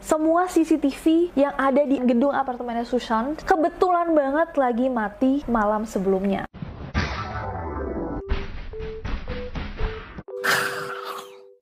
Semua CCTV yang ada di gedung apartemennya Susan kebetulan banget lagi mati malam sebelumnya.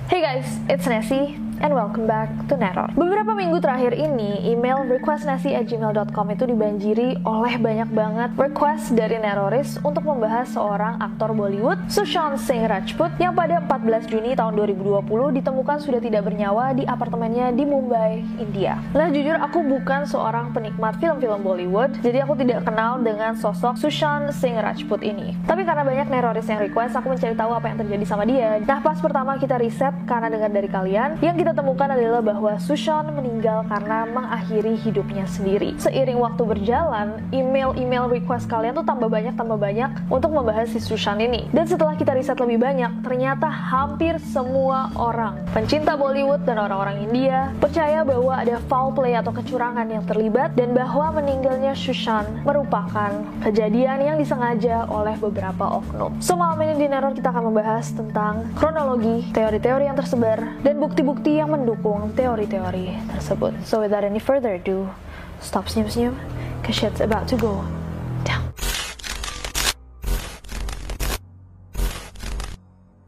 Hey guys, it's Nessie and welcome back to Neror. Beberapa minggu terakhir ini, email requestnesi@gmail.com itu dibanjiri oleh banyak banget request dari Neroris untuk membahas seorang aktor Bollywood, Sushant Singh Rajput, yang pada 14 Juni tahun 2020 ditemukan sudah tidak bernyawa di apartemennya di Mumbai, India. Nah, jujur aku bukan seorang penikmat film-film Bollywood, jadi aku tidak kenal dengan sosok Sushant Singh Rajput ini. Tapi karena banyak Neroris yang request, aku mencari tahu apa yang terjadi sama dia. Nah, pas pertama kita riset karena dengar dari kalian, yang kita temukan adalah bahwa Sushan meninggal karena mengakhiri hidupnya sendiri. Seiring waktu berjalan, email-email request kalian tuh tambah banyak tambah banyak untuk membahas si Sushan ini. Dan setelah kita riset lebih banyak, ternyata hampir semua orang, pencinta Bollywood dan orang-orang India, percaya bahwa ada foul play atau kecurangan yang terlibat dan bahwa meninggalnya Sushan merupakan kejadian yang disengaja oleh beberapa oknum. So malam ini di Neror kita akan membahas tentang kronologi, teori-teori yang tersebar, dan bukti-bukti yang mendukung teori-teori tersebut. So without any further ado, stop senyum-senyum, cause shit's about to go down.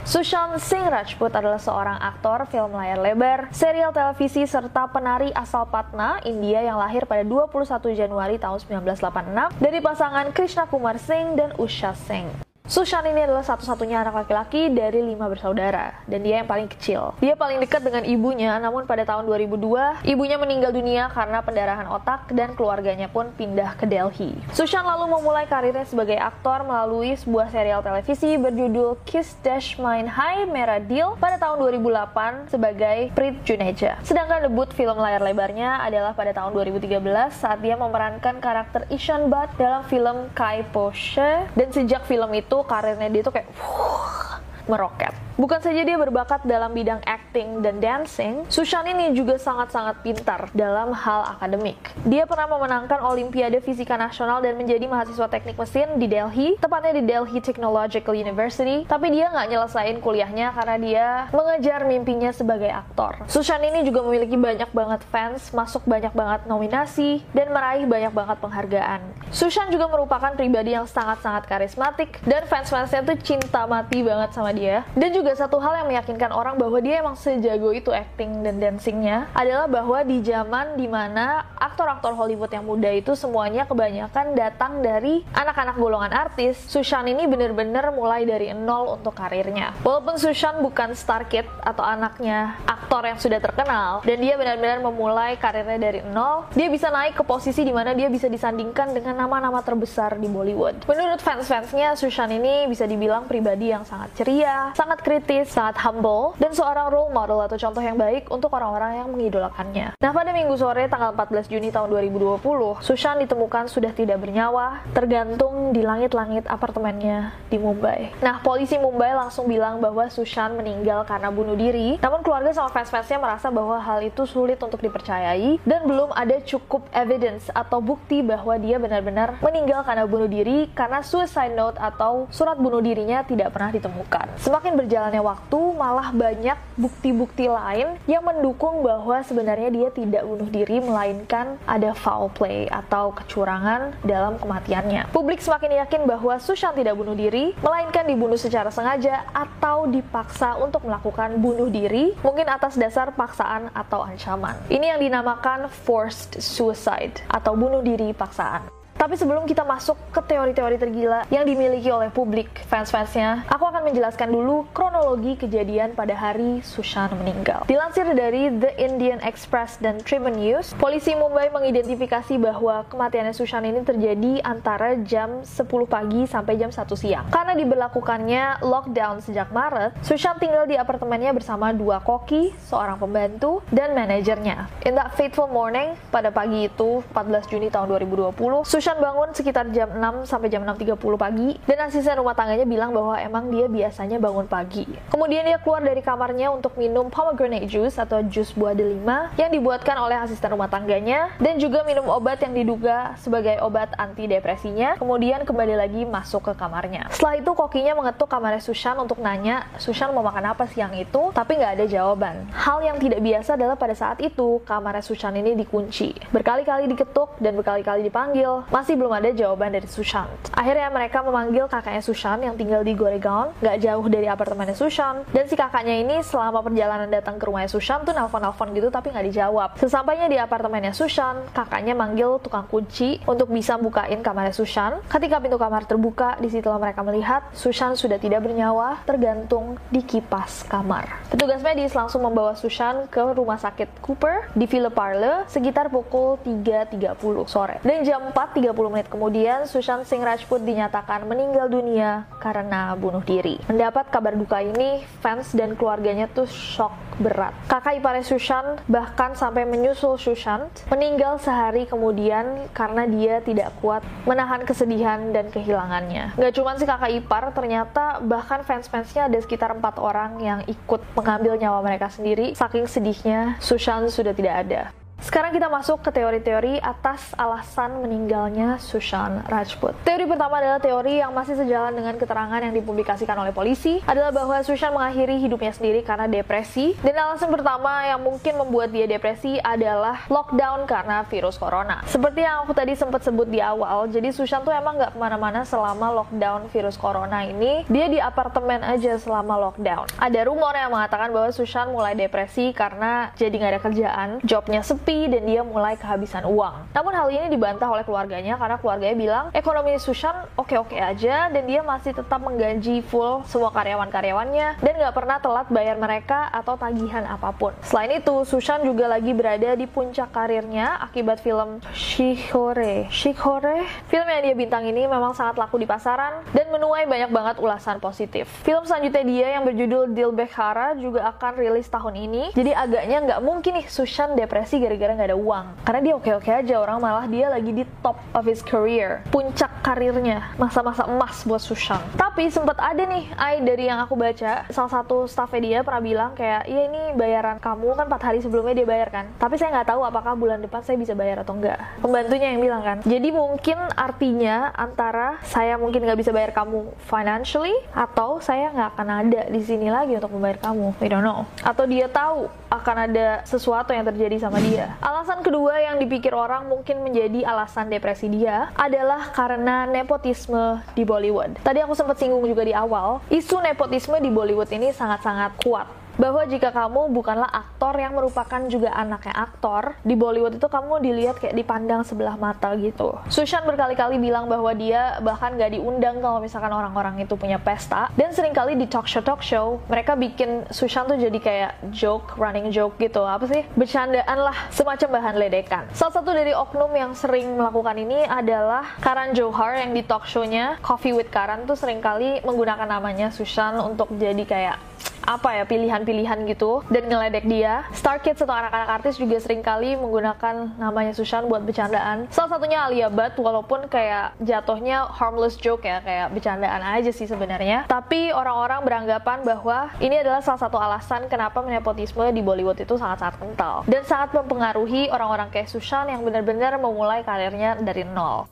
Sushant Singh Rajput adalah seorang aktor film layar lebar, serial televisi, serta penari asal Patna, India yang lahir pada 21 Januari tahun 1986 dari pasangan Krishna Kumar Singh dan Usha Singh. Sushan ini adalah satu-satunya anak laki-laki dari lima bersaudara, dan dia yang paling kecil. Dia paling dekat dengan ibunya, namun pada tahun 2002, ibunya meninggal dunia karena pendarahan otak dan keluarganya pun pindah ke Delhi. Sushan lalu memulai karirnya sebagai aktor melalui sebuah serial televisi berjudul Kiss Dash Mine High Mera Deal pada tahun 2008 sebagai Prit Juneja. Sedangkan debut film layar lebarnya adalah pada tahun 2013 saat dia memerankan karakter Ishan Bhatt dalam film Kai Poshe, dan sejak film itu karirnya dia tuh kayak wuh, meroket. Bukan saja dia berbakat dalam bidang acting dan dancing, Sushan ini juga sangat-sangat pintar dalam hal akademik. Dia pernah memenangkan Olimpiade Fisika Nasional dan menjadi mahasiswa teknik mesin di Delhi, tepatnya di Delhi Technological University, tapi dia nggak nyelesain kuliahnya karena dia mengejar mimpinya sebagai aktor. Sushan ini juga memiliki banyak banget fans, masuk banyak banget nominasi, dan meraih banyak banget penghargaan. Sushan juga merupakan pribadi yang sangat-sangat karismatik, dan fans-fansnya tuh cinta mati banget sama dia. Dan juga juga satu hal yang meyakinkan orang bahwa dia emang sejago itu acting dan dancingnya adalah bahwa di zaman di mana aktor-aktor Hollywood yang muda itu semuanya kebanyakan datang dari anak-anak golongan artis, Sushan ini bener-bener mulai dari nol untuk karirnya. Walaupun Sushan bukan star kid atau anaknya aktor yang sudah terkenal dan dia benar-benar memulai karirnya dari nol, dia bisa naik ke posisi di mana dia bisa disandingkan dengan nama-nama terbesar di Bollywood. Menurut fans-fansnya, Sushan ini bisa dibilang pribadi yang sangat ceria, sangat kritis, sangat humble, dan seorang role model atau contoh yang baik untuk orang-orang yang mengidolakannya. Nah, pada minggu sore tanggal 14 Juni tahun 2020, Sushan ditemukan sudah tidak bernyawa, tergantung di langit-langit apartemennya di Mumbai. Nah, polisi Mumbai langsung bilang bahwa Sushan meninggal karena bunuh diri, namun keluarga sama fans-fansnya merasa bahwa hal itu sulit untuk dipercayai, dan belum ada cukup evidence atau bukti bahwa dia benar benar-benar meninggal karena bunuh diri karena suicide note atau surat bunuh dirinya tidak pernah ditemukan. Semakin berjalannya waktu, malah banyak bukti-bukti lain yang mendukung bahwa sebenarnya dia tidak bunuh diri melainkan ada foul play atau kecurangan dalam kematiannya. Publik semakin yakin bahwa Sushant tidak bunuh diri, melainkan dibunuh secara sengaja atau dipaksa untuk melakukan bunuh diri, mungkin atas dasar paksaan atau ancaman. Ini yang dinamakan forced suicide atau bunuh diri paksaan. Tapi sebelum kita masuk ke teori-teori tergila yang dimiliki oleh publik fans-fansnya, aku akan menjelaskan dulu kronologi kejadian pada hari Sushan meninggal. Dilansir dari The Indian Express dan Tribune News, polisi Mumbai mengidentifikasi bahwa kematiannya Sushan ini terjadi antara jam 10 pagi sampai jam 1 siang. Karena diberlakukannya lockdown sejak Maret, Sushan tinggal di apartemennya bersama dua koki, seorang pembantu, dan manajernya. In that fateful morning, pada pagi itu, 14 Juni tahun 2020, Sushan Bangun sekitar jam 6 sampai jam 6.30 pagi dan asisten rumah tangganya bilang bahwa emang dia biasanya bangun pagi. Kemudian dia keluar dari kamarnya untuk minum pomegranate juice atau jus buah delima yang dibuatkan oleh asisten rumah tangganya dan juga minum obat yang diduga sebagai obat anti depresinya. Kemudian kembali lagi masuk ke kamarnya. Setelah itu kokinya mengetuk kamarnya Sushan untuk nanya Sushan mau makan apa siang itu, tapi nggak ada jawaban. Hal yang tidak biasa adalah pada saat itu kamarnya Sushan ini dikunci. Berkali-kali diketuk dan berkali-kali dipanggil masih belum ada jawaban dari Sushant. Akhirnya mereka memanggil kakaknya Sushant yang tinggal di Goregaon, gak jauh dari apartemennya Sushant. Dan si kakaknya ini selama perjalanan datang ke rumahnya Sushant tuh nelpon-nelpon gitu tapi nggak dijawab. Sesampainya di apartemennya Sushant, kakaknya manggil tukang kunci untuk bisa bukain kamarnya Sushant. Ketika pintu kamar terbuka, di situlah mereka melihat Sushant sudah tidak bernyawa, tergantung di kipas kamar. Petugas medis langsung membawa Sushant ke rumah sakit Cooper di Ville Parle sekitar pukul 3.30 sore. Dan jam 4.30 30 menit kemudian, Sushant Singh Rajput dinyatakan meninggal dunia karena bunuh diri. Mendapat kabar duka ini, fans dan keluarganya tuh shock berat. Kakak ipar Sushant bahkan sampai menyusul Sushant meninggal sehari kemudian karena dia tidak kuat menahan kesedihan dan kehilangannya. Gak cuma si kakak ipar, ternyata bahkan fans-fansnya ada sekitar empat orang yang ikut mengambil nyawa mereka sendiri. Saking sedihnya, Sushant sudah tidak ada. Sekarang kita masuk ke teori-teori atas alasan meninggalnya Sushan Rajput. Teori pertama adalah teori yang masih sejalan dengan keterangan yang dipublikasikan oleh polisi adalah bahwa Sushan mengakhiri hidupnya sendiri karena depresi dan alasan pertama yang mungkin membuat dia depresi adalah lockdown karena virus corona. Seperti yang aku tadi sempat sebut di awal, jadi Sushan tuh emang nggak ke mana-mana selama lockdown virus corona ini. Dia di apartemen aja selama lockdown. Ada rumor yang mengatakan bahwa Sushan mulai depresi karena jadi nggak ada kerjaan, jobnya sepi sepi dan dia mulai kehabisan uang. Namun hal ini dibantah oleh keluarganya karena keluarganya bilang ekonomi Sushan oke-oke aja dan dia masih tetap menggaji full semua karyawan-karyawannya dan nggak pernah telat bayar mereka atau tagihan apa pun. Selain itu, Sushan juga lagi berada di puncak karirnya akibat film Shihore. Shihore, film yang dia bintang ini memang sangat laku di pasaran dan menuai banyak banget ulasan positif. Film selanjutnya dia yang berjudul Dil Bekhara juga akan rilis tahun ini, jadi agaknya nggak mungkin nih Sushan depresi gara-gara gara-gara nggak ada uang. Karena dia oke-oke aja orang malah dia lagi di top of his career puncak karirnya masa-masa emas buat Sushan tapi sempat ada nih ai dari yang aku baca salah satu staffnya dia pernah bilang kayak iya ini bayaran kamu kan 4 hari sebelumnya dia bayar kan? Tapi saya nggak tahu apakah bulan depan saya bisa bayar atau enggak pembantunya yang bilang kan jadi mungkin artinya antara saya mungkin nggak bisa bayar kamu financially atau saya nggak akan ada di sini lagi untuk membayar kamu. We don't know. Atau dia tahu akan ada sesuatu yang terjadi sama dia Alasan kedua yang dipikir orang mungkin menjadi alasan depresi dia adalah karena nepotisme di Bollywood. Tadi aku sempat singgung juga di awal, isu nepotisme di Bollywood ini sangat-sangat kuat bahwa jika kamu bukanlah aktor yang merupakan juga anaknya aktor di Bollywood itu kamu dilihat kayak dipandang sebelah mata gitu. Sushan berkali-kali bilang bahwa dia bahkan gak diundang kalau misalkan orang-orang itu punya pesta dan sering kali di talk show talk show mereka bikin Sushan tuh jadi kayak joke running joke gitu apa sih bercandaan lah semacam bahan ledekan. Salah satu dari oknum yang sering melakukan ini adalah Karan Johar yang di talk show-nya Coffee with Karan tuh sering kali menggunakan namanya Sushan untuk jadi kayak apa ya pilihan-pilihan gitu dan ngeledek dia. Star Kids atau anak-anak artis juga sering kali menggunakan namanya Sushan buat bercandaan. Salah satunya Alia Bhatt walaupun kayak jatuhnya harmless joke ya kayak bercandaan aja sih sebenarnya. Tapi orang-orang beranggapan bahwa ini adalah salah satu alasan kenapa nepotisme di Bollywood itu sangat-sangat kental dan sangat mempengaruhi orang-orang kayak Sushan yang benar-benar memulai karirnya dari nol.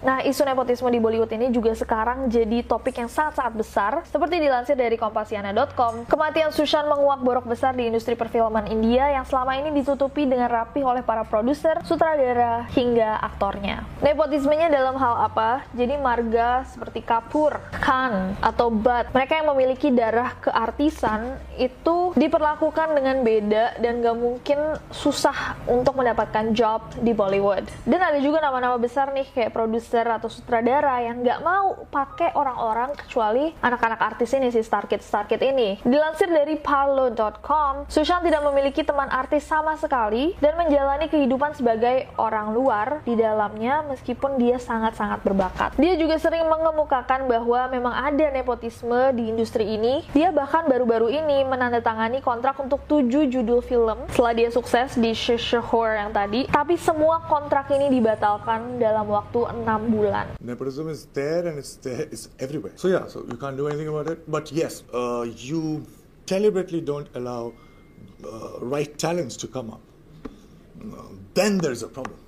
Nah, isu nepotisme di Bollywood ini juga sekarang jadi topik yang sangat-sangat besar. Seperti dilansir dari kompasiana.com, kematian Sushan menguak borok besar di industri perfilman India yang selama ini ditutupi dengan rapi oleh para produser, sutradara, hingga aktornya. Nepotismenya dalam hal apa? Jadi marga seperti Kapoor, Khan, atau Butt, mereka yang memiliki darah keartisan itu diperlakukan dengan beda dan gak mungkin susah untuk mendapatkan job di Bollywood. Dan ada juga nama-nama besar nih kayak produser produser atau sutradara yang nggak mau pakai orang-orang kecuali anak-anak artis ini si Star Kid Star Kid ini. Dilansir dari Parlo.com, Sushan tidak memiliki teman artis sama sekali dan menjalani kehidupan sebagai orang luar di dalamnya meskipun dia sangat-sangat berbakat. Dia juga sering mengemukakan bahwa memang ada nepotisme di industri ini. Dia bahkan baru-baru ini menandatangani kontrak untuk tujuh judul film setelah dia sukses di Shishahor yang tadi. Tapi semua kontrak ini dibatalkan dalam waktu 6 bulan. Nepotism is there and it's there, it's everywhere. So yeah, so you can't do anything about it. But yes, uh, you deliberately don't allow uh, right talents to come up. Uh, then there's a problem.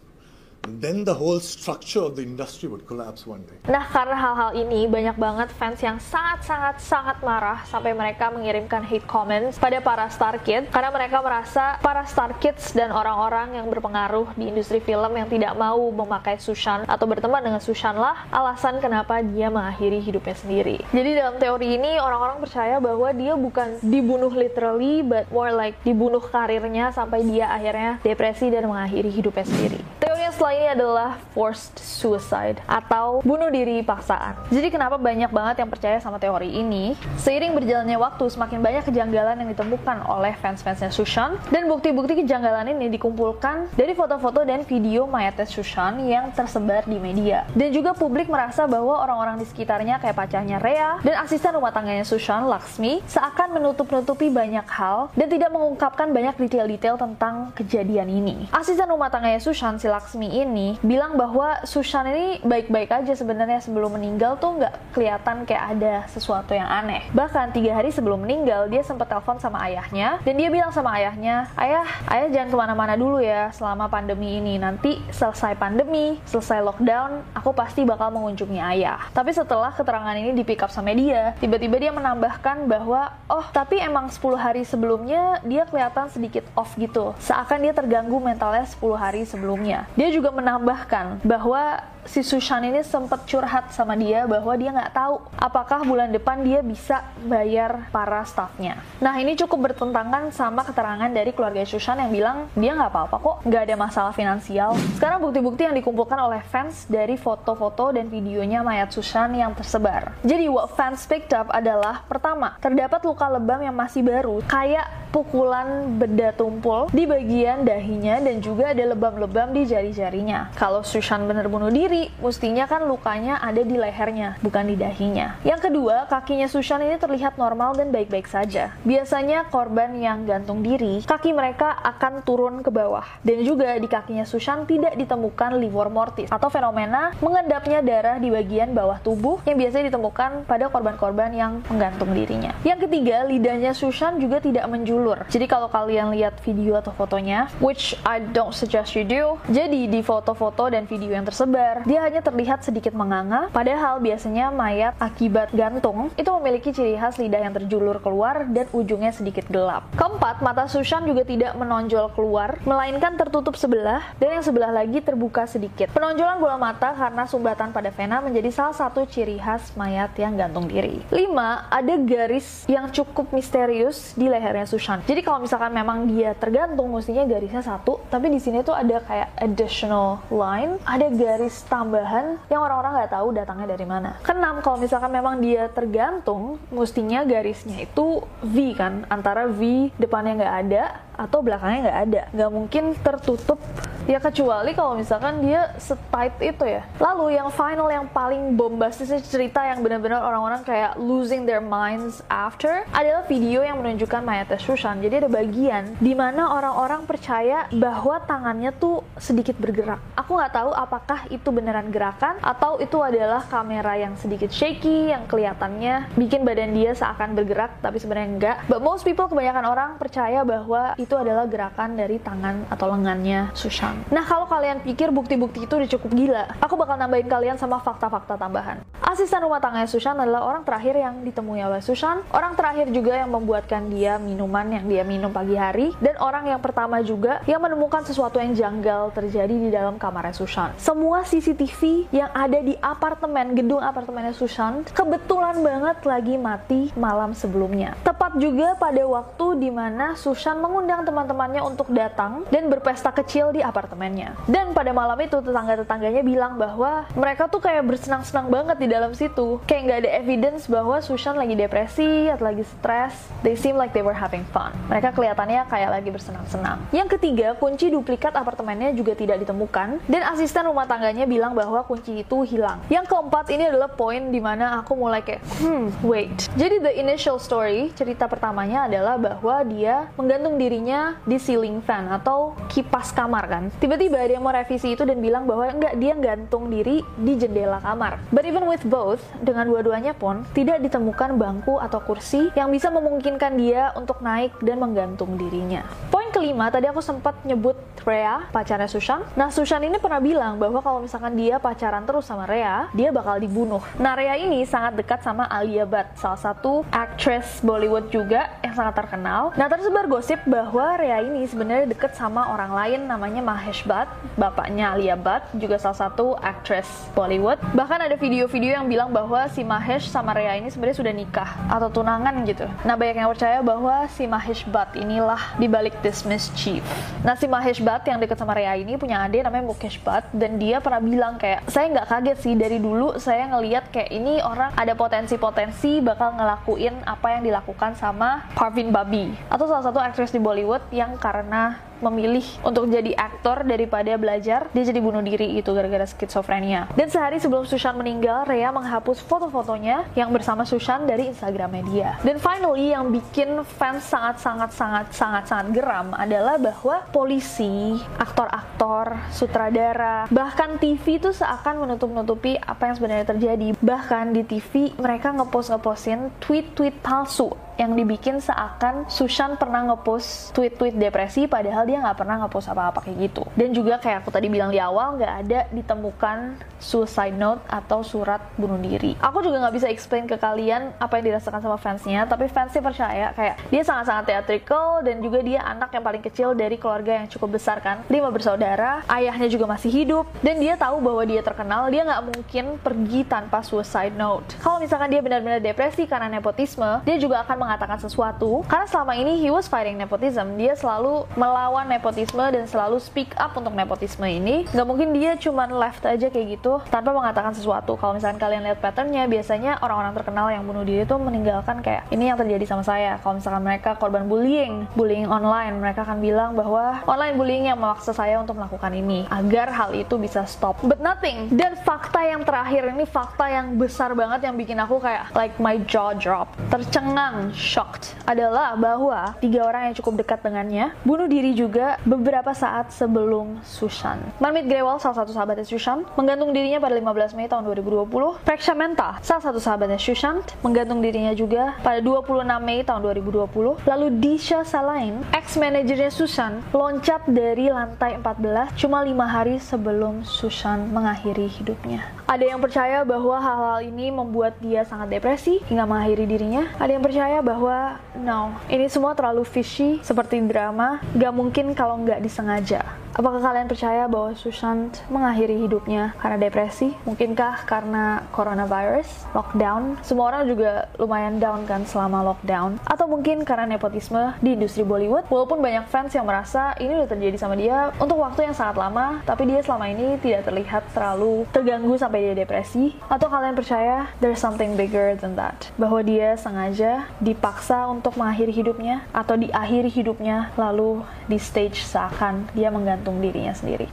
Then the whole structure of the industry would collapse one day. Nah, karena hal-hal ini banyak banget fans yang sangat-sangat sangat marah sampai mereka mengirimkan hate comments pada para star kids karena mereka merasa para star kids dan orang-orang yang berpengaruh di industri film yang tidak mau memakai Sushan atau berteman dengan Sushan lah alasan kenapa dia mengakhiri hidupnya sendiri. Jadi dalam teori ini orang-orang percaya bahwa dia bukan dibunuh literally but more like dibunuh karirnya sampai dia akhirnya depresi dan mengakhiri hidupnya sendiri. Ini adalah forced suicide atau bunuh diri paksaan. Jadi kenapa banyak banget yang percaya sama teori ini? Seiring berjalannya waktu, semakin banyak kejanggalan yang ditemukan oleh fans-fansnya Sushan dan bukti-bukti kejanggalan ini dikumpulkan dari foto-foto dan video mayatnya Sushan yang tersebar di media. Dan juga publik merasa bahwa orang-orang di sekitarnya kayak pacarnya Rea dan asisten rumah tangganya Sushan, Laksmi, seakan menutup-nutupi banyak hal dan tidak mengungkapkan banyak detail-detail tentang kejadian ini. Asisten rumah tangganya Sushan, si Laksmi ini bilang bahwa Sushan ini baik-baik aja sebenarnya sebelum meninggal tuh nggak kelihatan kayak ada sesuatu yang aneh. Bahkan tiga hari sebelum meninggal dia sempat telepon sama ayahnya dan dia bilang sama ayahnya, ayah, ayah jangan ke mana-mana dulu ya selama pandemi ini. Nanti selesai pandemi, selesai lockdown, aku pasti bakal mengunjungi ayah. Tapi setelah keterangan ini di pick up sama dia, tiba-tiba dia menambahkan bahwa oh tapi emang 10 hari sebelumnya dia kelihatan sedikit off gitu. Seakan dia terganggu mentalnya 10 hari sebelumnya. Dia juga menambahkan bahwa si Sushan ini sempat curhat sama dia bahwa dia nggak tahu apakah bulan depan dia bisa bayar para staffnya. Nah ini cukup bertentangan sama keterangan dari keluarga Sushan yang bilang dia nggak apa-apa kok, nggak ada masalah finansial. Sekarang bukti-bukti yang dikumpulkan oleh fans dari foto-foto dan videonya mayat Sushan yang tersebar. Jadi what fans picked up adalah pertama, terdapat luka lebam yang masih baru, kayak pukulan benda tumpul di bagian dahinya dan juga ada lebam-lebam di jari-jarinya. Kalau Sushan bener bunuh diri, sendiri, mestinya kan lukanya ada di lehernya, bukan di dahinya. Yang kedua, kakinya Sushan ini terlihat normal dan baik-baik saja. Biasanya korban yang gantung diri, kaki mereka akan turun ke bawah. Dan juga di kakinya Sushan tidak ditemukan livor mortis atau fenomena mengendapnya darah di bagian bawah tubuh yang biasanya ditemukan pada korban-korban yang menggantung dirinya. Yang ketiga, lidahnya Sushan juga tidak menjulur. Jadi kalau kalian lihat video atau fotonya, which I don't suggest you do, jadi di foto-foto dan video yang tersebar, dia hanya terlihat sedikit menganga, padahal biasanya mayat akibat gantung itu memiliki ciri khas lidah yang terjulur keluar dan ujungnya sedikit gelap. Keempat, mata Sushan juga tidak menonjol keluar, melainkan tertutup sebelah dan yang sebelah lagi terbuka sedikit. Penonjolan bola mata karena sumbatan pada vena menjadi salah satu ciri khas mayat yang gantung diri. 5. Ada garis yang cukup misterius di lehernya Sushan. Jadi kalau misalkan memang dia tergantung, mestinya garisnya satu, tapi di sini tuh ada kayak additional line, ada garis tambahan yang orang-orang nggak tahu datangnya dari mana. Keenam, kalau misalkan memang dia tergantung, mestinya garisnya itu V kan, antara V depannya nggak ada atau belakangnya nggak ada. Nggak mungkin tertutup. Ya kecuali kalau misalkan dia setight itu ya. Lalu yang final yang paling bombastis cerita yang benar-benar orang-orang kayak losing their minds after adalah video yang menunjukkan mayatnya Susan jadi ada bagian di mana orang-orang percaya bahwa tangannya tuh sedikit bergerak aku nggak tahu apakah itu beneran gerakan atau itu adalah kamera yang sedikit shaky yang kelihatannya bikin badan dia seakan bergerak tapi sebenarnya enggak but most people kebanyakan orang percaya bahwa itu adalah gerakan dari tangan atau lengannya Susan. Nah, kalau kalian pikir bukti-bukti itu udah cukup gila, aku bakal nambahin kalian sama fakta-fakta tambahan. Asisten rumah tangganya Susan adalah orang terakhir yang ditemui oleh Susan, orang terakhir juga yang membuatkan dia minuman yang dia minum pagi hari, dan orang yang pertama juga yang menemukan sesuatu yang janggal terjadi di dalam kamarnya Susan. Semua CCTV yang ada di apartemen, gedung apartemennya Susan, kebetulan banget lagi mati malam sebelumnya. Tepat juga pada waktu di mana Susan mengundang teman-temannya untuk datang dan berpesta kecil di apartemennya. Dan pada malam itu tetangga-tetangganya bilang bahwa mereka tuh kayak bersenang-senang banget di dalam situ. Kayak nggak ada evidence bahwa Susan lagi depresi atau lagi stres. They seem like they were having fun. Mereka kelihatannya kayak lagi bersenang-senang. Yang ketiga, kunci duplikat apartemennya juga tidak ditemukan dan asisten rumah tangganya bilang bahwa kunci itu hilang. Yang keempat ini adalah poin di mana aku mulai kayak, hmm, wait. Jadi the initial story, cerita pertamanya adalah bahwa dia menggantung dirinya di ceiling fan atau kipas kamar kan. Tiba-tiba yang mau revisi itu dan bilang bahwa enggak dia gantung diri di jendela kamar. But even with both, dengan dua-duanya pun tidak ditemukan bangku atau kursi yang bisa memungkinkan dia untuk naik dan menggantung dirinya. Poin kelima, tadi aku sempat nyebut Rhea, pacarnya Susan. Nah, Susan ini pernah bilang bahwa kalau misalkan dia pacaran terus sama Rhea, dia bakal dibunuh. Nah, Rhea ini sangat dekat sama Alia Bhatt, salah satu actress Bollywood juga yang sangat terkenal. Nah, tersebar gosip bahwa Rea ini sebenarnya deket sama orang lain namanya Mahesh Bhatt, bapaknya Alia Bhatt, juga salah satu actress Bollywood. Bahkan ada video-video yang bilang bahwa si Mahesh sama Rea ini sebenarnya sudah nikah atau tunangan gitu. Nah banyak yang percaya bahwa si Mahesh Bhatt inilah dibalik this mischief. Nah si Mahesh Bhatt yang deket sama Rea ini punya adik namanya Mukesh Bhatt dan dia pernah bilang kayak saya nggak kaget sih dari dulu saya ngeliat kayak ini orang ada potensi-potensi bakal ngelakuin apa yang dilakukan sama Parvin Babi atau salah satu aktris di Bollywood yang karena memilih untuk jadi aktor daripada belajar, dia jadi bunuh diri itu gara-gara skizofrenia. Dan sehari sebelum Susan meninggal, Rea menghapus foto-fotonya yang bersama Susan dari Instagramnya dia. Dan finally yang bikin fans sangat-sangat-sangat-sangat-sangat geram adalah bahwa polisi, aktor-aktor, sutradara, bahkan TV itu seakan menutup-nutupi apa yang sebenarnya terjadi. Bahkan di TV mereka ngepost-ngepostin tweet-tweet palsu yang dibikin seakan Susan pernah ngepost tweet-tweet depresi padahal dia nggak pernah ngepost apa-apa kayak gitu. Dan juga kayak aku tadi bilang di awal nggak ada ditemukan suicide note atau surat bunuh diri. Aku juga nggak bisa explain ke kalian apa yang dirasakan sama fansnya tapi fansnya percaya kayak dia sangat-sangat theatrical dan juga dia anak yang paling kecil dari keluarga yang cukup besar kan? Lima bersaudara ayahnya juga masih hidup dan dia tahu bahwa dia terkenal dia nggak mungkin pergi tanpa suicide note. Kalau misalkan dia benar-benar depresi karena nepotisme dia juga akan mengatakan sesuatu. Karena selama ini he was fighting nepotism. Dia selalu melawan nepotisme dan selalu speak up untuk nepotisme ini. Nggak mungkin dia cuman left aja kayak gitu tanpa mengatakan sesuatu. Kalau misalnya kalian lihat patternnya biasanya orang-orang terkenal yang bunuh diri itu meninggalkan kayak ini yang terjadi sama saya. Kalau misalkan mereka korban bullying bullying online mereka akan bilang bahwa online bullying yang memaksa saya untuk melakukan ini agar hal itu bisa stop. But nothing. Dan fakta yang terakhir ini fakta yang besar banget yang bikin aku kayak like my jaw drop. Tercengang shocked adalah bahwa tiga orang yang cukup dekat dengannya bunuh diri juga beberapa saat sebelum Susan. Marmit Grewal, salah satu sahabatnya Susan, menggantung dirinya pada 15 Mei tahun 2020. Preksha Menta, salah satu sahabatnya Susan, menggantung dirinya juga pada 26 Mei tahun 2020. Lalu Disha Salain, ex-manajernya Susan, loncat dari lantai 14 cuma lima hari sebelum Susan mengakhiri hidupnya. Ada yang percaya bahwa hal-hal ini membuat dia sangat depresi hingga mengakhiri dirinya. Ada yang percaya bahwa no, ini semua terlalu fishy seperti drama, gak mungkin kalau nggak disengaja. Apakah kalian percaya bahwa Sushant mengakhiri hidupnya karena depresi? Mungkinkah karena coronavirus, lockdown? Semua orang juga lumayan down kan selama lockdown. Atau mungkin karena nepotisme di industri Bollywood? Walaupun banyak fans yang merasa ini udah terjadi sama dia untuk waktu yang sangat lama, tapi dia selama ini tidak terlihat terlalu terganggu sampai dia depresi. Atau kalian percaya there's something bigger than that? Bahwa dia sengaja dipaksa untuk mengakhiri hidupnya atau diakhiri hidupnya lalu di stage seakan dia menggantung dirinya sendiri.